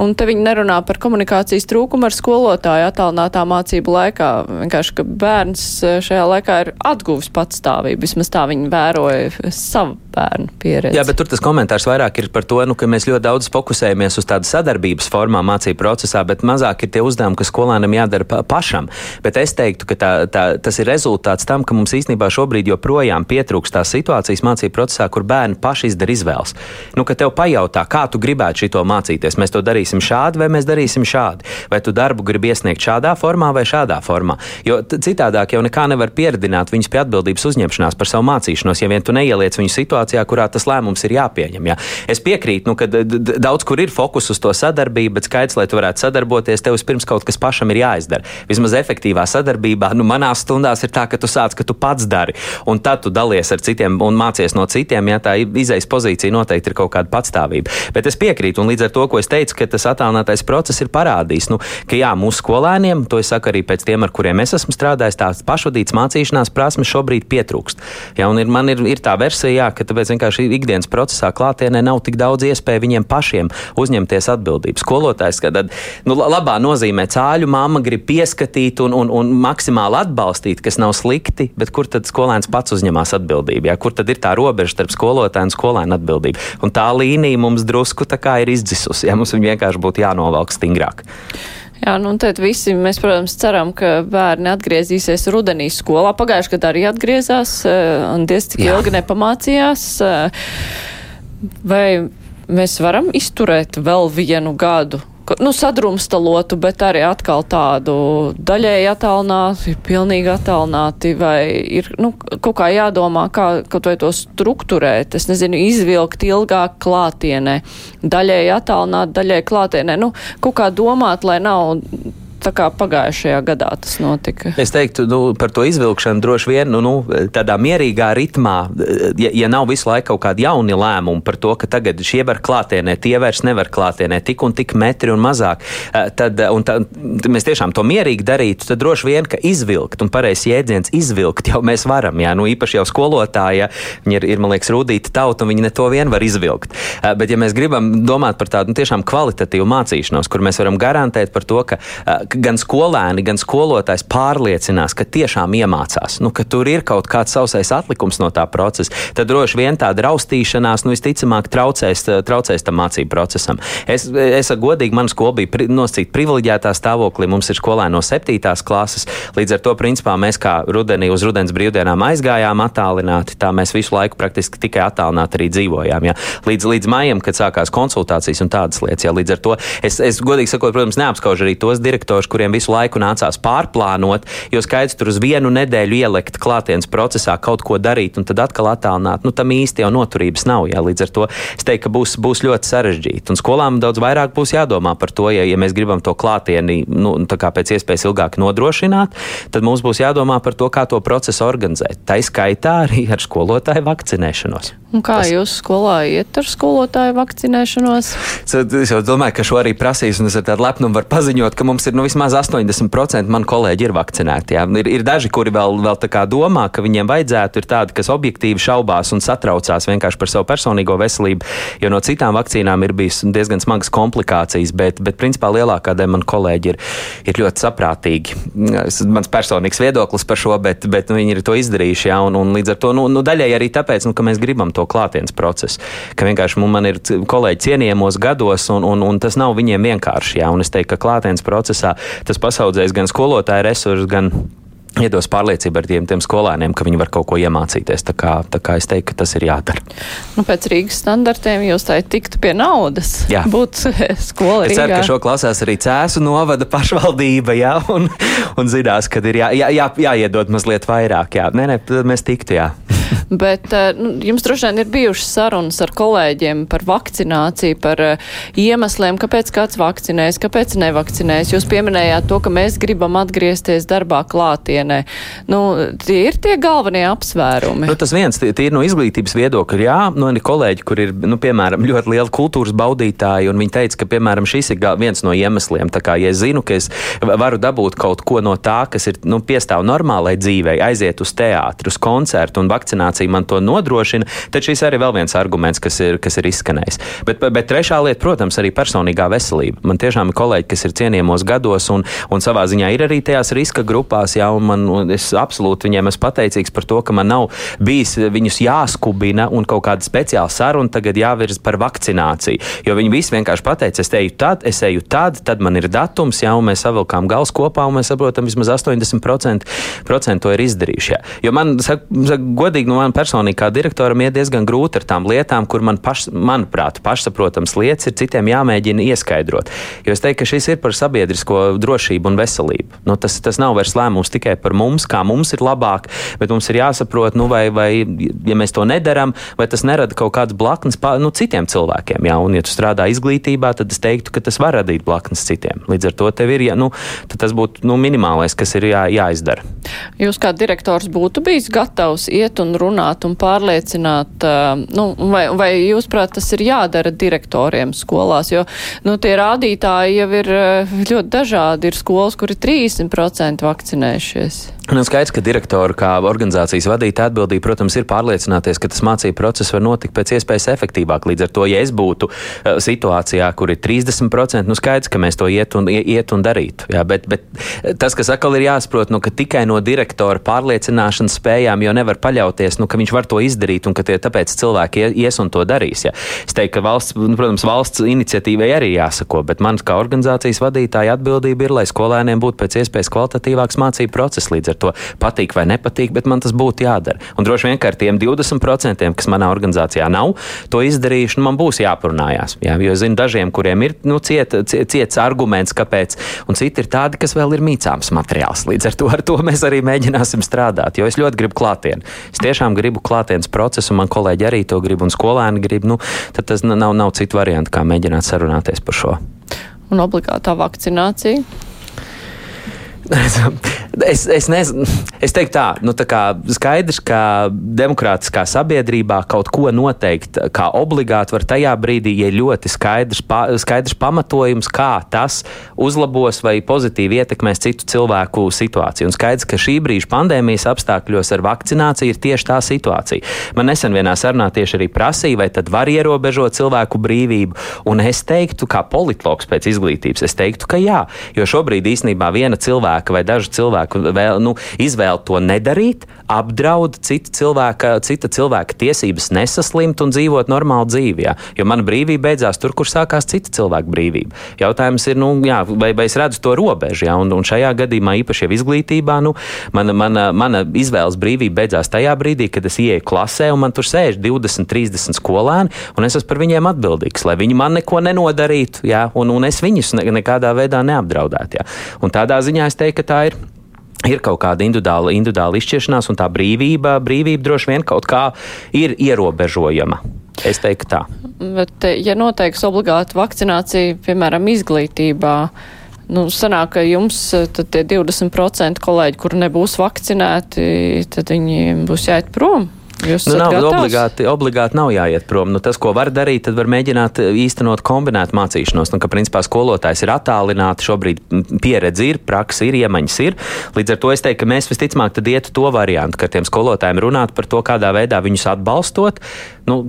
un te viņi nerunā par komunikācijas trūkumu ar skolotāju attālinātā mācību laikā. Vienkārši, ka bērns šajā laikā ir atguvis patstāvību, vismaz tā viņi vēroja savu bērnu pieredzi. Jā, bet tur tas komentārs vairāk ir par to, nu, ka mēs ļoti daudz fokusējamies uz tādu sadarbības formā mācību procesā, bet mazāk ir tie uzdevumi, kas skolēnam jādara pa pašam. Bet es teiktu, ka tā, tā, tas ir rezultāts tam, ka mums īstenībā šobrīd joprojām pietrūkst tās situācijas mācību procesā, kur bērni paši izdara izvēles. Nu, ka tev pajautā, kā tu gribētu šo mācīties, mēs to darīsim šādi vai mēs darīsim šādi. Vai tu darbu gribi iesniegt šādā formā vai šādā formā. Jo citādāk jau nekā nevar pieredzināt viņus pie atbildības uzņemšanās par savu mācīšanos, ja vien tu neieliec viņu situācijā, kurā tas lēmums ir jāpieņem. Jā. Es piekrītu, nu, ka daudz kur ir fokus uz to sadarbību, bet skaidrs, lai tu varētu sadarboties, tev vispirms kaut kas pašam ir jāizdara. Vismaz efektīvā sadarbībā, nu, manās stundās ir tā, ka tu sāc, ka tu pats dari, un tad tu dalies ar citiem un mācies no citiem. Ja tā izejas pozīcija noteikti ir kaut kāda patstāvība. Bet es piekrītu, un līdz ar to, ko es teicu, ka tas attālinātais process ir parādījis, nu, ka jā, mūsu skolēniem, to es saku arī pēc tiem, ar kuriem es esmu strādājis, tās pašvadītas mācīšanās prasmes šobrīd pietrūkst. Ja, ir, man ir, ir tā versija, jā, ka tāpēc vienkārši ikdienas procesā klātienē nav tik daudz iespēju viņiem pašiem uzņemties atbildību. Skolotājs, kad nu, labā nozīmē cāļu mamma grib pieskatīt un, un, un maksimāli atbalstīt, kas nav slikti, bet kur tad skolēns pats uzņemās atbildību? Jā? Kur tad ir tā robeža starp skolotāju un skolēnu atbildību? Un tā līnija mums drusku ir izdzisusi. Ja? Mums vienkārši būtu jānovelk stingrāk. Jā, nu tad visi mēs, protams, ceram, ka bērni atgriezīsies rudenī skolā. Pagājuši gadā arī atgriezās, eh, un diez cik ilgi nepamācījās. Eh, vai mēs varam izturēt vēl vienu gadu? Nu, sadrumstalotu, bet arī atkal tādu daļēji attālināti, pilnīgi attālināti, vai ir nu, kaut kā jādomā, kā kaut vai to strukturēt, es nezinu, izvilkt ilgāk klātienē, daļēji attālināt, daļēji klātienē, nu, kaut kā domāt, lai nav tā kā pagājušajā gadā tas notika? Es teiktu, nu, par to izvilkšanu droši vien nu, nu, tādā mierīgā ritmā, ja, ja nav visu laiku kaut kādi jauni lēmumi par to, ka tagad šie var klātienē, tie vairs nevar klātienē, tik un tik metri un mazāk, eh, tad, un tad mēs tiešām to mierīgi darītu, tad droši vien, ka izvilkt, un pareizs jēdziens izvilkt jau mēs varam, jā, nu īpaši jau skolotāja, viņi ir, ir man liekas, rūdīta tauta, un viņi ne to vien var izvilkt. Eh, bet ja mēs gribam domāt par tādu nu, tiešām kvalitatīvu mācīšanos, kur mēs varam garantēt par to, eh, ka gan skolēni, gan skolotājs pārliecinās, ka tiešām iemācās, nu, ka tur ir kaut kāds sausais atlikums no tā procesa, tad droši vien tāda raustīšanās, nu, visticamāk, traucēs, traucēs tam mācību procesam. Es, es godīgi, mana skola bija pri, nosacīta privileģētā stāvoklī, mums ir skolēni no 7. klases, līdz ar to, principā, mēs kā rudenī uz rudens brīvdienām aizgājām attālināti, tā mēs visu laiku praktiski tikai attālināti arī dzīvojām. Jā. Līdz, līdz maijam, kad sākās konsultācijas un tādas lietas, jā, līdz ar to es, es godīgi sakot, protams, neapskaužu arī tos direktorus, direktori, kuriem visu laiku nācās pārplānot, jo skaidrs tur uz vienu nedēļu ielikt klātienes procesā kaut ko darīt un tad atkal attālināt. Nu, tam īsti jau noturības nav. Jā. Līdz ar to es teiktu, ka būs, būs ļoti sarežģīti. Un skolām daudz vairāk būs jādomā par to, ja, ja mēs gribam to klātieni nu, pēc iespējas ilgāk nodrošināt, tad mums būs jādomā par to, kā to procesu organizēt. Tā izskaitā arī ar skolotāju vakcinēšanos. Un kā Tas... jūs skolā iet ar skolotāju vakcinēšanos? (laughs) Es jau domāju, ka šo arī prasīs, un es ar tādu lepnumu varu paziņot, ka mums ir nu, vismaz 80% mani kolēģi ir vakcinēti. Jā. Ir, ir daži, kuri vēl, vēl tā kā domā, ka viņiem vajadzētu, ir tādi, kas objektīvi šaubās un satraucās vienkārši par savu personīgo veselību, jo no citām vakcīnām ir bijis diezgan smagas komplikācijas, bet, bet principā lielākā daļa mani kolēģi ir, ir ļoti saprātīgi. Mans personīgs viedoklis par šo, bet, bet nu, viņi ir to izdarījuši, jā, un, un līdz ar to, nu, nu daļai arī tāpēc, nu, ka mēs gribam to klātienes procesu. Ka vienkārši man ir kolēģi cienījamos gados, un, un, un tas nav viņiem vienkārši. Jā, un es teiktu, ka klātienes procesā tas pasaudzēs gan skolotāju resursus, gan iedos pārliecību ar tiem, tiem skolēniem, ka viņi var kaut ko iemācīties. Tā kā, tā kā es teiktu, ka tas ir jādara. Nu, pēc Rīgas standartiem jūs tā tiktu pie naudas. Jā. Būt (laughs) skola Rīgā. Es ceru, ka šo klasās arī cēsu novada pašvaldība, jā, un, un zinās, ka ir jā, jā, jā, jāiedod mazliet vairāk. Jā. Nē, nē, mēs tiktu, jā. (laughs) Bet eh, nu, jums droši vien ir bijušas sarunas ar kolēģiem par vakcināciju, par uh, iemesliem, kāpēc kāds vakcinēs, kāpēc nevakcinēs. Jūs pieminējāt to, ka mēs gribam atgriezties darbā klātienē. Nu, tie ir tie galvenie apsvērumi. Nu, tas viens, tie ir no izglītības viedokļa, jā, nu, ir kolēģi, kur ir, nu, piemēram, ļoti liela kultūras baudītāji, un viņi teica, ka, piemēram, šis ir viens no iemesliem. Tā kā, ja es zinu, ka es varu dabūt kaut ko no tā, kas ir, nu, piestāv normālai dzīvei, aiziet uz teātru, uz koncertu un vakcinēt vakcinācija man to nodrošina, tad šis arī vēl viens arguments, kas ir, kas ir izskanējis. Bet, bet trešā lieta, protams, arī personīgā veselība. Man tiešām ir kolēģi, kas ir cienījamos gados un, un savā ziņā ir arī tajās riska grupās, jā, un, man, un es absolūti viņiem esmu pateicīgs par to, ka man nav bijis viņus jāskubina un kaut kāda speciāla saruna tagad jāvirz par vakcināciju. Jo viņi visi vienkārši pateica, es eju tad, es eju tad, tad man ir datums, jā, un mēs savilkām gals kopā, un mēs saprotam, vismaz 80% to ir izdarījuši. Jā. Jo man, sak, sak, godīgi, nu, man personīgi kā direktoram iet diezgan grūti ar tām lietām, kur man, paš, manuprāt, pašsaprotams lietas ir citiem jāmēģina ieskaidrot. Jo es teiktu, ka šis ir par sabiedrisko drošību un veselību. Nu, tas, tas nav vairs lēmums tikai par mums, kā mums ir labāk, bet mums ir jāsaprot, nu, vai, vai, ja mēs to nedaram, vai tas nerada kaut kādas blaknes nu, citiem cilvēkiem. Jā, un, ja tu strādā izglītībā, tad es teiktu, ka tas var radīt blaknes citiem. Līdz ar to tev ir, ja, nu, tas būtu nu, minimālais, kas ir jā, jāizdara. Jūs kā direktors būtu bijis gatavs iet un runāt un pārliecināt, nu, vai, vai jūs prāt tas ir jādara direktoriem skolās, jo nu, tie rādītāji jau ir ļoti dažādi. Ir skolas, kur ir 30% vakcinējušies. Nu, skaidrs, ka direktori kā organizācijas vadītāja atbildība, protams, ir pārliecināties, ka tas mācību process var notikt pēc iespējas efektīvāk. Līdz ar to, ja es būtu uh, situācijā, kur ir 30%, nu skaidrs, ka mēs to iet un, iet un darītu. Jā, bet, bet tas, kas atkal ir jāsaprot, nu, ka tikai no direktora pārliecināšanas spējām jau nevar paļauties, nu, ka viņš var to izdarīt un ka tie tāpēc cilvēki ies un to darīs. Jā. Es teiktu, ka valsts, nu, protams, valsts iniciatīvai arī jāsako, bet man kā organizācijas vadītāja atbildība ir, lai skolēniem būtu pēc iespējas kvalitatīvāks mācību process. Ar to patīk vai nepatīk, bet man tas būtu jādara. Un droši vien, ar tiem 20%, kas manā organizācijā nav, to izdarījuši, nu, man būs jāparunājās. Jā, jo es zinu dažiem, kuriem ir nu, ciet, ciet, ciets arguments, kāpēc, un citi ir tādi, kas vēl ir mīcāms materiāls. Līdz ar to, ar to mēs arī mēģināsim strādāt, jo es ļoti gribu klātienu. Es tiešām gribu klātienes procesu, un man kolēģi arī to grib, un skolēni grib. Nu, tad tas nav, nav citu variantu, kā mēģināt sarunāties par šo. Un obligātā vakcinācija? (laughs) Es, es, nezinu, es teiktu tā, nu, tā kā skaidrs, ka demokrātiskā sabiedrībā kaut ko noteikt kā obligāti var tajā brīdī, ja ļoti skaidrs, pa, skaidrs pamatojums, kā tas uzlabos vai pozitīvi ietekmēs citu cilvēku situāciju. Un skaidrs, ka šī brīža pandēmijas apstākļos ar vakcināciju ir tieši tā situācija. Man nesen vienā sarunā tieši arī prasīja, vai tad var ierobežot cilvēku brīvību, un es teiktu, kā politologs pēc izglītības, es teiktu, ka jā, jo šobrīd īstenībā viena cilvēka vai dažu cilvēku cilvēku vēl, nu, izvēle to nedarīt, apdraud cita cilvēka, cita cilvēka tiesības nesaslimt un dzīvot normālu dzīvi. Jā. Jo mana brīvība beidzās tur, kur sākās cita cilvēka brīvība. Jautājums ir, nu, jā, vai, vai es redzu to robežu, jā, un, un šajā gadījumā īpaši jau izglītībā, nu, mana, mana, mana izvēles brīvība beidzās tajā brīdī, kad es ieeju klasē un man tur sēž 20, 30 skolēni, un es esmu par viņiem atbildīgs, lai viņi man neko nenodarītu, jā, un, un es viņus ne, nekādā veidā neapdraudētu. Jā. Un tādā ziņā es teiktu, ka tā ir ir kaut kāda individuāla, individuāla izšķiršanās, un tā brīvība, brīvība droši vien kaut kā ir ierobežojama. Es teiktu tā. Bet, ja noteiks obligāta vakcinācija, piemēram, izglītībā, nu, sanāk, ka jums tad tie 20% kolēģi, kur nebūs vakcinēti, tad viņi būs jāiet prom? Jūs nu, nav gatavs? obligāti, obligāti nav jāiet prom. Nu, tas, ko var darīt, tad var mēģināt īstenot kombinētu mācīšanos. Nu, ka, principā, skolotājs ir attālināti, šobrīd pieredze ir, praksa ir, iemaņas ir. Līdz ar to es teiktu, ka mēs visticamāk tad ietu to variantu, ka tiem skolotājiem runāt par to, kādā veidā viņus atbalstot. Nu,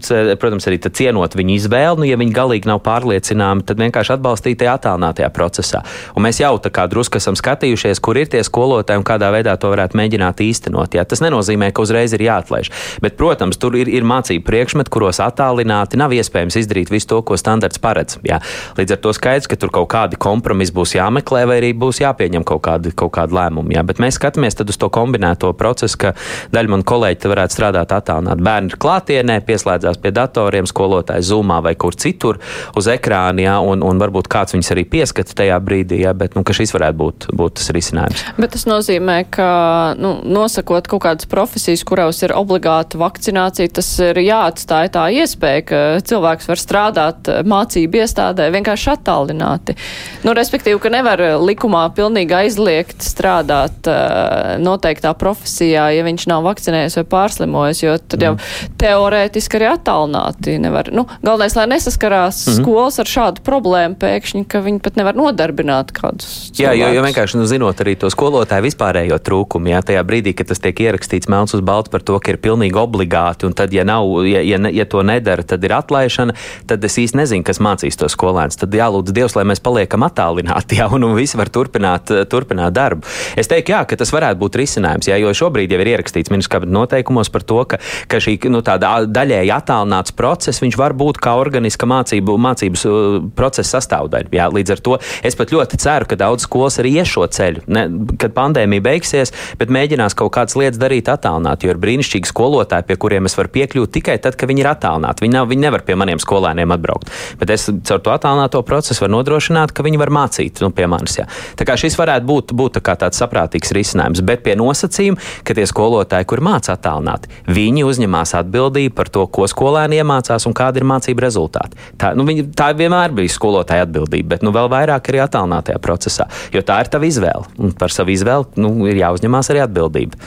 protams, arī cienot viņu izvēli. Nu, ja viņi galīgi nav pārliecināmi, tad vienkārši atbalstīt tajā attālinātajā procesā. Un mēs jau tā kā drusku esam skatījušies, kur ir tie skolotāji un kādā veidā to varētu mēģināt īstenot. Jā. Tas nenozīmē, ka uzreiz ir jāatlaiž. Bet, protams, tur ir, ir mācību priekšmeti, kuros attālināti nav iespējams izdarīt visu to, ko standarts paredz. Jā. Līdz ar to skaidrs, ka tur kaut kādi kompromisi būs jāmeklē, vai arī būs jāpieņem kaut kādi, kaut kādi lēmumi. Jā. Bet mēs skatāmies uz to kombinēto procesu, ka daļa man kolēģi varētu strādāt attālināti. Bērni ir klātienē, pieslēdzās pie datoriem, skolotājs zumā vai kur citur uz ekrāna, jā, un, un varbūt kāds viņus arī pieskata tajā brīdī, jā, bet nu, šis varētu būt, būt tas risinājums. Bet tas nozīmē, ka nu, nosakot kaut kādas profesijas, kurās ir obligāti obligāta vakcinācija, tas ir jāatstāja tā iespēja, ka cilvēks var strādāt eh, mācību iestādē vienkārši attālināti. Nu, respektīvi, ka nevar likumā pilnīgi aizliegt strādāt uh, noteiktā profesijā, ja viņš nav vakcinējies vai pārslimojis, jo tad jau mm. teorētiski arī attālināti nevar. Nu, galvenais, lai nesaskarās mm -hmm. skolas ar šādu problēmu pēkšņi, ka viņi pat nevar nodarbināt kādus. Cilvēkus. Jā, jo, jo vienkārši nu, zinot arī to skolotāju vispārējo trūkumu, jā, tajā brīdī, kad tas tiek ierakstīts melns uz baltu par to, ka ir pilnīgi pilnīgi obligāti, un tad, ja, nav, ja, ja, ja to nedara, tad ir atlaišana, tad es īsti nezinu, kas mācīs to skolēns. Tad jālūdz Dievs, lai mēs paliekam attālināti, (laughs) jā, un, un visi var turpināt, turpināt darbu. Es teiktu, jā, ka tas varētu būt risinājums, jā, jo šobrīd jau ir ierakstīts ministrs kabineta noteikumos par to, ka, ka šī nu, daļēji attālināts process, var būt kā organiska mācību, mācības procesa sastāvdaļa. Jā, līdz ar to es pat ļoti ceru, ka daudz skolas arī ies šo ceļu, ne, kad pandēmija beigsies, bet mēģinās kaut kādas lietas darīt attālināti, jo ir brīnišķīgi skolotāji, pie kuriem es varu piekļūt tikai tad, kad viņi ir attālināti. Viņi, nav, viņi nevar pie maniem skolēniem atbraukt. Bet es caur to attālināto procesu varu nodrošināt, ka viņi var mācīt nu, pie manis. Jā. Tā kā šis varētu būt, būt tā tāds saprātīgs risinājums, bet pie nosacījuma, ka tie skolotāji, kur māca attālināti, viņi uzņemās atbildību par to, ko skolēni iemācās un kāda ir mācība rezultāti. Tā, nu, viņi, tā vienmēr bija skolotāja atbildība, bet nu, vēl vairāk arī attālinātajā procesā, jo tā ir tava izvēle. Un par savu izvēli nu, ir jāuzņemās arī atbildība.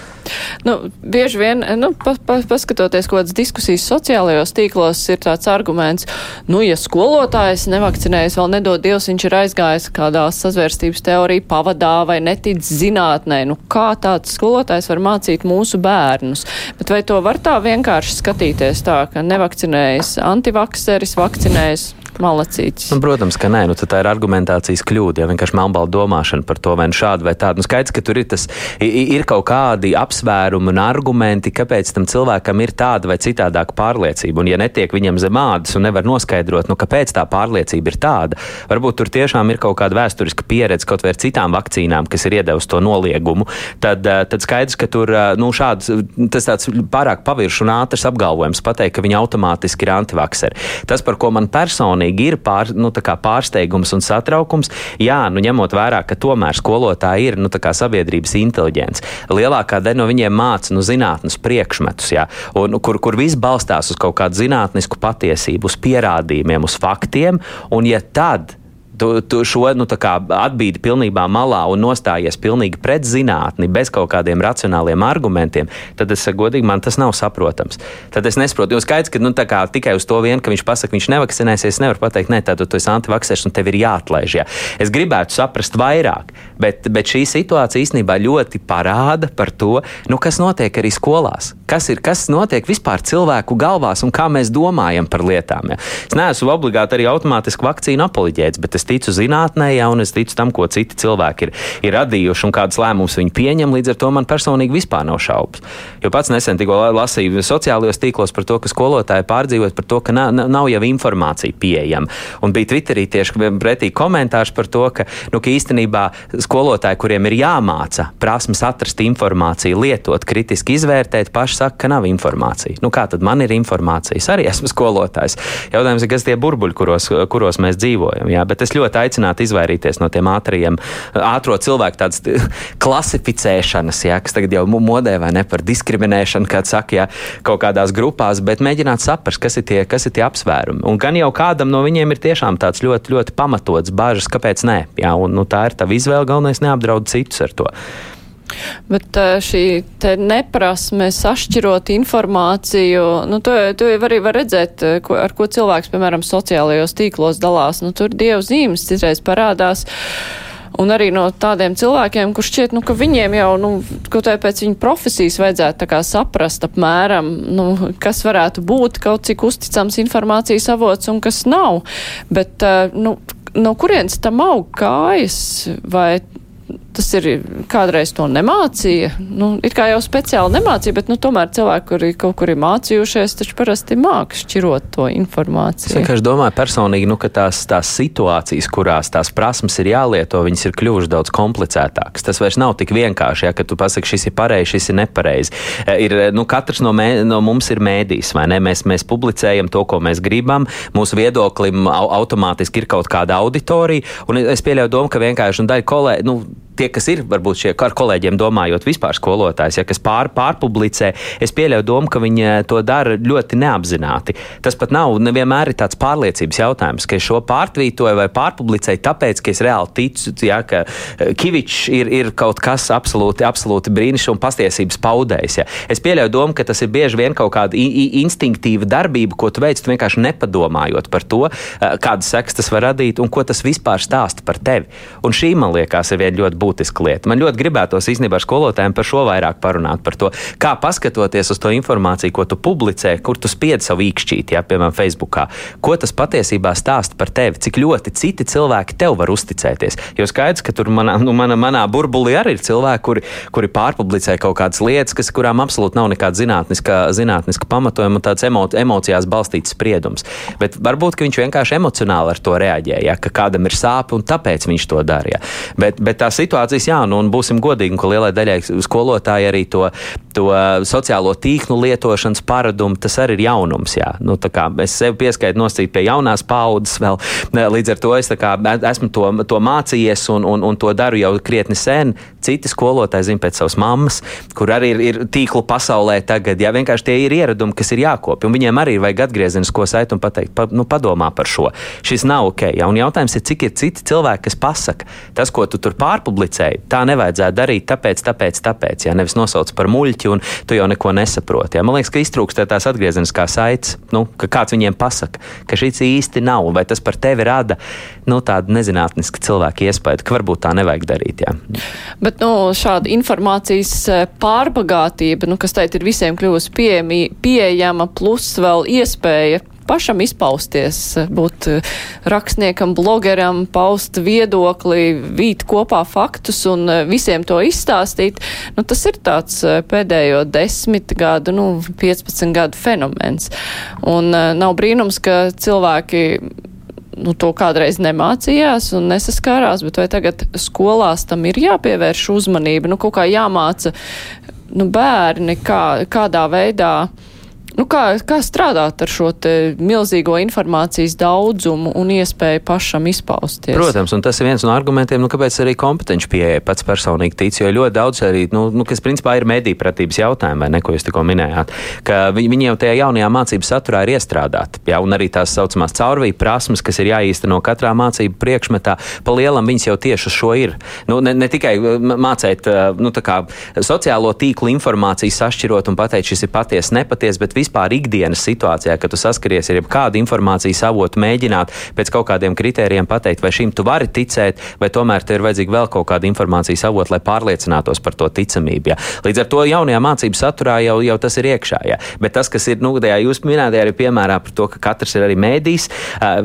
Nu, bieži vien, nu, pa, paskatoties kaut kādas diskusijas sociālajos tīklos, ir tāds arguments, nu, ja skolotājs nevakcinējas, vēl nedod Dievs, viņš ir aizgājis kādā sazvērstības teorija pavadā vai netic zinātnē. Nu, kā tāds skolotājs var mācīt mūsu bērnus? Bet vai to var tā vienkārši skatīties tā, ka nevakcinējas antivakseris, vakcinējas malacītis. Nu, protams, ka nē, nu, tā ir argumentācijas kļūda. Ja vienkārši melnbalda domāšana par to, vai nu šādu vai tādu. Nu, skaidrs, ka tur ir, tas, ir kaut kādi apsvērumi un argumenti, kāpēc tam cilvēkam ir tāda vai citādāka pārliecība. Un, ja netiek viņam zem ādas un nevar noskaidrot, nu, kāpēc tā pārliecība ir tāda, varbūt tur tiešām ir kaut kāda vēsturiska pieredze kaut vai ar citām vakcīnām, kas ir iedevusi to noliegumu, tad, eh, tad skaidrs, ka tur eh, nu, šāds, tas tāds pārāk paviršs un ātrs apgalvojums pateikt, ka viņi automātiski ir antivakseri. Tas, par ko man personīgi personīgi ir pār, nu, pārsteigums un satraukums. Jā, nu, ņemot vērā, ka tomēr skolotāji ir nu, sabiedrības inteliģents. Lielākā daļa no viņiem māca nu, zinātnes priekšmetus, jā, un, kur, kur viss balstās uz kaut kādu zinātnisku patiesību, uz pierādījumiem, uz faktiem. Un, ja tad tu, tu šo nu, atbīdi pilnībā malā un nostājies pilnīgi pret zinātni, bez kaut kādiem racionāliem argumentiem, tad es godīgi man tas nav saprotams. Tad es nesaprotu, jo skaidrs, ka nu, kā, tikai uz to vien, ka viņš pasaka, viņš nevakcinēsies, es nevaru pateikt, nē, tad tu esi antivaksers un tev ir jāatlaiž. Jā. Es gribētu saprast vairāk, bet, bet šī situācija īstenībā ļoti parāda par to, nu, kas notiek arī skolās. Kas, ir, kas notiek vispār cilvēku galvās un kā mēs domājam par lietām. Ja. Es neesmu obligāti arī automātiski vakcīnu apoloģēts, bet es ticu zinātnē, ja, un es ticu tam, ko citi cilvēki ir, ir radījuši un kādas lēmumus viņi pieņem. Līdz ar to man personīgi vispār nav šaubas. Jo pats nesen tikko lasīju sociālajos tīklos par to, ka skolotāji pārdzīvot par to, ka nav, nav jau informācija pieejama. Un bija Twitterī tieši pretī komentārs par to, ka, nu, ka īstenībā skolotāji, kuriem ir jāmāca prasmes atrast informāciju, lietot, kritiski izvērtēt, paši saka, ka nav informācija. Nu, kā tad man ir informācija? Es arī esmu skolotājs. Jautājums ir, kas tie burbuļi, kuros, kuros mēs dzīvojam. Jā? Bet es ļoti aicinātu izvairīties no tiem ātriem, ātro cilvēku tādas klasificēšanas, jā, kas tagad jau modē vai ne par diskriminēšanu, kā saka, jā, kaut kādās grupās, bet mēģināt saprast, kas ir tie, kas ir tie apsvērumi. Un gan jau kādam no viņiem ir tiešām tāds ļoti, ļoti pamatots bažas, kāpēc nē. Jā, un, nu, tā ir tā izvēle, galvenais neapdraud citus ar to. Bet šī neprasme sašķirot informāciju, nu, to, to jau arī var redzēt, ko, ar ko cilvēks, piemēram, sociālajos tīklos dalās. Nu, tur dievu zīmes citreiz parādās. Un arī no tādiem cilvēkiem, kurš šķiet, nu, ka viņiem jau, nu, kaut kā pēc viņa profesijas vajadzētu tā kā saprast apmēram, nu, kas varētu būt kaut cik uzticams informācijas avots un kas nav. Bet, nu, no kurienes tam aug kājas? Vai tas ir kādreiz to nemācīja. Nu, it kā jau speciāli nemācīja, bet nu, tomēr cilvēki, kuri kaut kur ir mācījušies, taču parasti māk šķirot to informāciju. Es vienkārši domāju personīgi, nu, ka tās, tās situācijas, kurās tās prasmes ir jālieto, viņas ir kļuvušas daudz komplicētākas. Tas vairs nav tik vienkārši, ja tu pasaki, šis ir pareizi, šis ir nepareizi. E, ir, nu, katrs no, mē, no mums ir mēdījis, vai ne? Mēs, mēs publicējam to, ko mēs gribam. Mūsu viedoklim automātiski ir kaut kāda auditorija, un es pieļauju domu, ka vienkārši nu, daļa kolēģi. Nu, tie, kas ir varbūt šie ar kolēģiem domājot, vispār skolotājs, ja kas pār, pārpublicē, es pieļauju domu, ka viņi eh, to dara ļoti neapzināti. Tas pat nav nevienmēr tāds pārliecības jautājums, ka es šo pārtvītoju vai pārpublicēju, tāpēc, ka es reāli ticu, ja, ka eh, Kivičs ir, ir kaut kas absolūti, absolūti brīnišķīgs un pastiesības paudējs. Ja. Es pieļauju domu, ka tas ir bieži vien kaut kāda instinktīva darbība, ko tu veic, tu vienkārši nepadomājot par to, eh, kādas sekas tas var radīt un ko tas vispār stāsta par tevi. Un šī, man liekas, ir viena ļoti būtiska būtiska lieta. Man ļoti gribētos īstenībā ar skolotājiem par šo vairāk parunāt, par to, kā paskatoties uz to informāciju, ko tu publicē, kur tu spied savu īkšķīti, ja, piemēram, Facebookā, ko tas patiesībā stāsta par tevi, cik ļoti citi cilvēki tev var uzticēties. Jo skaidrs, ka tur manā, nu, manā, manā burbulī arī ir cilvēki, kuri, kuri pārpublicē kaut kādas lietas, kas, kurām absolūti nav nekāda zinātniska, zinātniska pamatojuma un tāds emo, emocijās balstīts spriedums. Bet varbūt viņš vienkārši emocionāli ar to reaģēja, ja, ka kādam ir sāpes un tāpēc viņš to darīja. Bet, bet tā situācijas, jā, nu, un būsim godīgi, ka lielai daļai skolotāji arī to, to sociālo tīklu lietošanas paradumu, tas arī ir jaunums. Jā. Nu, es sev pieskaitu nosīt pie jaunās paudzes vēl. Līdz ar to es kā, esmu to, to mācījies un, un, un to daru jau krietni sen. Citi skolotāji zina pēc savas mammas, kur arī ir, ir tīklu pasaulē tagad. Jā, vienkārši tie ir ieradumi, kas ir jākopja. Un viņiem arī vajag atgriezenisko saiti un pateikt, pa, nu, padomā par šo. Šis nav ok. Jā. Un jautājums ir, cik ir citi cilvēki, kas pasaka, tas, ko tu tur pārpublicēji, tā nevajadzētu darīt, tāpēc, tāpēc, tāpēc. Jā, nevis nosauc par muļķi, un tu jau neko nesaproti. Jā. Man liekas, ka iztrūkst tās atgriezeniskā saites, nu, ka kāds viņiem pasaka, ka šis īsti nav, vai tas par tevi rada nu, tādu nezinātnisku cilvēku iespēju, ka varbūt tā nevajag darīt. Jā. Bet nu, šāda informācijas e, pārbagātība, nu, kas teikt ir visiem kļuvusi pieejama, plus vēl iespēja pašam izpausties, būt eh, rakstniekam, blogeram, paust viedokli, vīt kopā faktus un eh, visiem to izstāstīt, nu, tas ir tāds eh, pēdējo desmit gadu, nu, 15 gadu fenomens. Un nav brīnums, ka cilvēki nu, to kādreiz nemācījās un nesaskārās, bet vai tagad skolās tam ir jāpievērš uzmanība, nu, kaut kā jāmāca nu, bērni, kā, kādā veidā Nu, kā, kā strādāt ar šo milzīgo informācijas daudzumu un iespēju pašam izpausties? Protams, un tas ir viens no argumentiem, nu, kāpēc arī kompetenci pieeja pats personīgi tic, jo ļoti daudz arī, nu, nu kas principā ir mediju pratības jautājumi, vai ne, ko jūs tikko minējāt, ka viņi, viņi jau tajā jaunajā mācību saturā ir iestrādāti, jā, un arī tās saucamās caurvīja prasmes, kas ir jāīsteno katrā mācību priekšmetā, pa lielam viņas jau tieši uz šo ir. Nu, ne, ne tikai mācēt, nu, tā kā sociālo tīklu informāciju sašķirot un pateikt, šis ir paties, nepaties, bet vispār ikdienas situācijā, kad tu saskaries ar jebkādu informācijas avotu, mēģināt pēc kaut kādiem kritērijiem pateikt, vai šim tu vari ticēt, vai tomēr te ir vajadzīga vēl kaut kāda informācijas avota, lai pārliecinātos par to ticamību. Jā. Līdz ar to jaunajā mācību saturā jau, jau tas ir iekšā. Jā. Bet tas, kas ir, nu, tajā jūs minētajā arī piemērā par to, ka katrs ir arī mēdījis,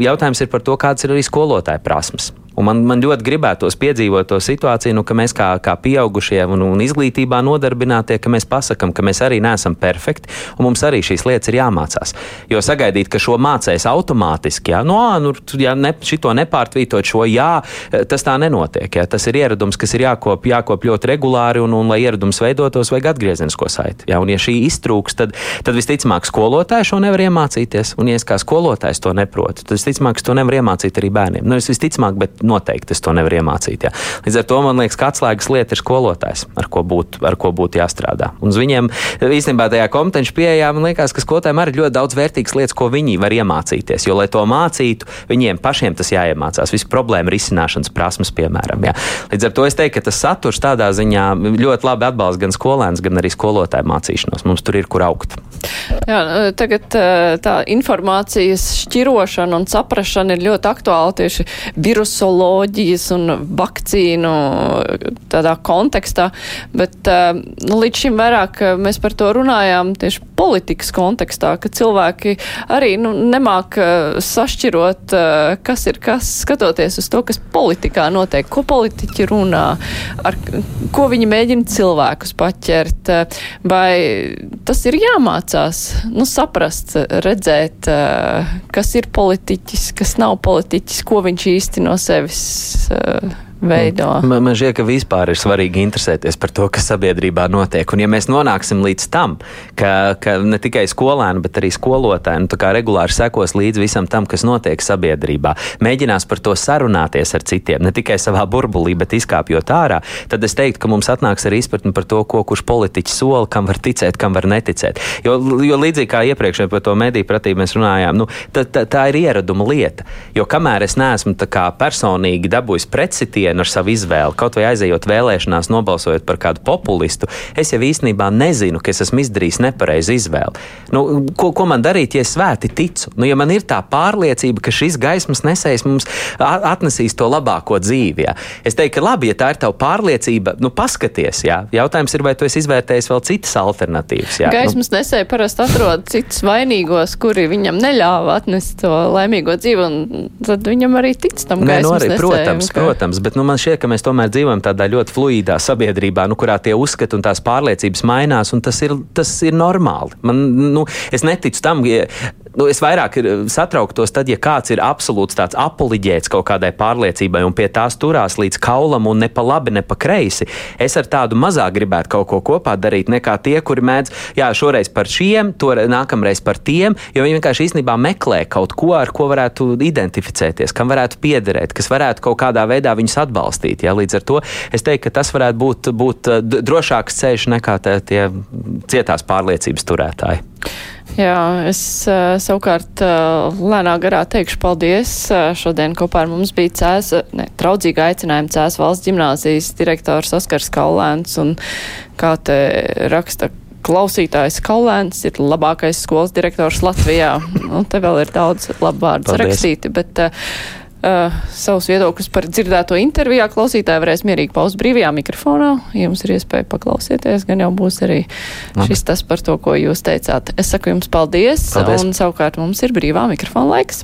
jautājums ir par to, kādas ir arī skolotāja prasmes. Un man, man ļoti gribētos piedzīvot to situāciju, nu, ka mēs kā, kā pieaugušie un, un izglītībā nodarbinātie, ka mēs pasakām, ka mēs arī neesam perfekti, un mums arī šīs lietas ir jāmācās. Jo sagaidīt, ka šo mācēs automātiski, ja, no, nu, ja ne, šito nepārtvītot šo jā, tas tā nenotiek. Ja. Tas ir ieradums, kas ir jākop, jākop ļoti regulāri, un, un lai ieradums veidotos, vajag atgriezenisko saiti. Ja, un ja šī iztrūks, tad, tad visticamāk skolotāji šo nevar iemācīties, un ja es kā skolotājs to neprotu, tad visticamāk to nevaru iemācīt arī bērniem. Nu, visticamāk, bet noteikti es to nevaru iemācīt. Jā. Līdz ar to man liekas, ka atslēgas lieta ir skolotājs, ar ko būtu būt, jāstrādā. Un uz viņiem īstenībā tajā kompetenci pieejā man liekas, ka skolotājiem arī ir ļoti daudz vērtīgas lietas, ko viņi var iemācīties. Jo, lai to mācītu, viņiem pašiem tas jāiemācās. Visu problēmu risināšanas prasmes, piemēram. Jā. Līdz ar to es teiktu, ka tas saturs tādā ziņā ļoti labi atbalsta gan skolēns, gan arī skolotāju mācīšanos. Mums tur ir kur augt. Jā, tagad tā informācijas šķirošana un saprašana ir ļoti aktuāla tieši virusoloģija tehnoloģijas un vakcīnu tādā kontekstā, bet eh, nu, līdz šim vairāk eh, mēs par to runājām tieši politikas kontekstā, ka cilvēki arī nu, nemāk eh, sašķirot, kas ir kas, skatoties uz to, kas politikā notiek, ko politiķi runā, ar ko viņi mēģina cilvēkus paķert, vai tas ir jāmācās, nu, saprast, redzēt, kas ir politiķis, kas nav politiķis, ko viņš īsti no sevis sevis uh, veido. Man, man šķiet, ka vispār ir svarīgi interesēties par to, kas sabiedrībā notiek. Un ja mēs nonāksim līdz tam, ka, ka ne tikai skolēni, bet arī skolotāji nu, regulāri sekos līdz visam tam, kas notiek sabiedrībā, mēģinās par to sarunāties ar citiem, ne tikai savā burbulī, bet izkāpjot ārā, tad es teiktu, ka mums atnāks arī izpratne par to, ko kurš politiķis sola, kam var ticēt, kam var neticēt. Jo, jo līdzīgi kā iepriekš par to mediju pratību mēs runājām, nu, tā, tā, tā ir ieraduma lieta. Jo kamēr es neesmu personīgi dabūjis pretsitienu, vienu ar savu izvēli, kaut vai aizejot vēlēšanās, nobalsojot par kādu populistu, es jau īstenībā nezinu, ka es esmu izdarījis nepareizu izvēli. Nu, ko, ko man darīt, ja es svēti ticu? Nu, ja man ir tā pārliecība, ka šis gaismas nesējs mums atnesīs to labāko dzīvi, jā. es teiktu, ka labi, ja tā ir tava pārliecība, nu, paskaties, jā. jautājums ir, vai tu esi izvērtējis vēl citas alternatīvas. Jā. Gaismas nu, nesēji parasti atrod citus vainīgos, kuri viņam neļāva atnest to laimīgo dzīvi, un tad viņam arī tic tam Nē, nu arī, nesējiem, protams, ka- protams, bet nu, man šķiet, ka mēs tomēr dzīvojam tādā ļoti fluīdā sabiedrībā, nu, kurā tie uzskati un tās pārliecības mainās, un tas ir, tas ir normāli. Man, nu, es neticu tam, ja, nu, es vairāk ir, satrauktos tad, ja kāds ir absolūts tāds apoliģēts kaut kādai pārliecībai un pie tās turās līdz kaulam un ne pa labi, ne pa kreisi. Es ar tādu mazāk gribētu kaut ko kopā darīt nekā tie, kuri mēdz, jā, šoreiz par šiem, to nākamreiz par tiem, jo viņi vienkārši īstenībā meklē kaut ko, ar ko varētu identificēties, kam varētu piederēt, kas varētu kaut kādā veidā viņus atbalstīt. Jā. Līdz ar to es teiktu, ka tas varētu būt, būt d- drošāks ceļš nekā tie cietās pārliecības turētāji. Jā, es uh, savukārt uh, lēnā garā teikšu paldies. Uh, šodien kopā ar mums bija cēs, ne, traudzīga aicinājuma cēs valsts ģimnāzijas direktors Oskars Kaulēns un kā te raksta klausītājs Kaulēns ir labākais skolas direktors Latvijā. (laughs) Nu, te vēl ir daudz labu vārdu rakstīti, bet uh, uh, savus viedokļus par dzirdēto intervijā klausītāji varēs mierīgi paust brīvajā mikrofonā. Ja jums ir iespēja paklausīties, gan jau būs arī Labi. šis tas par to, ko jūs teicāt. Es saku jums paldies, Paldies. un savukārt mums ir brīvā mikrofona laiks.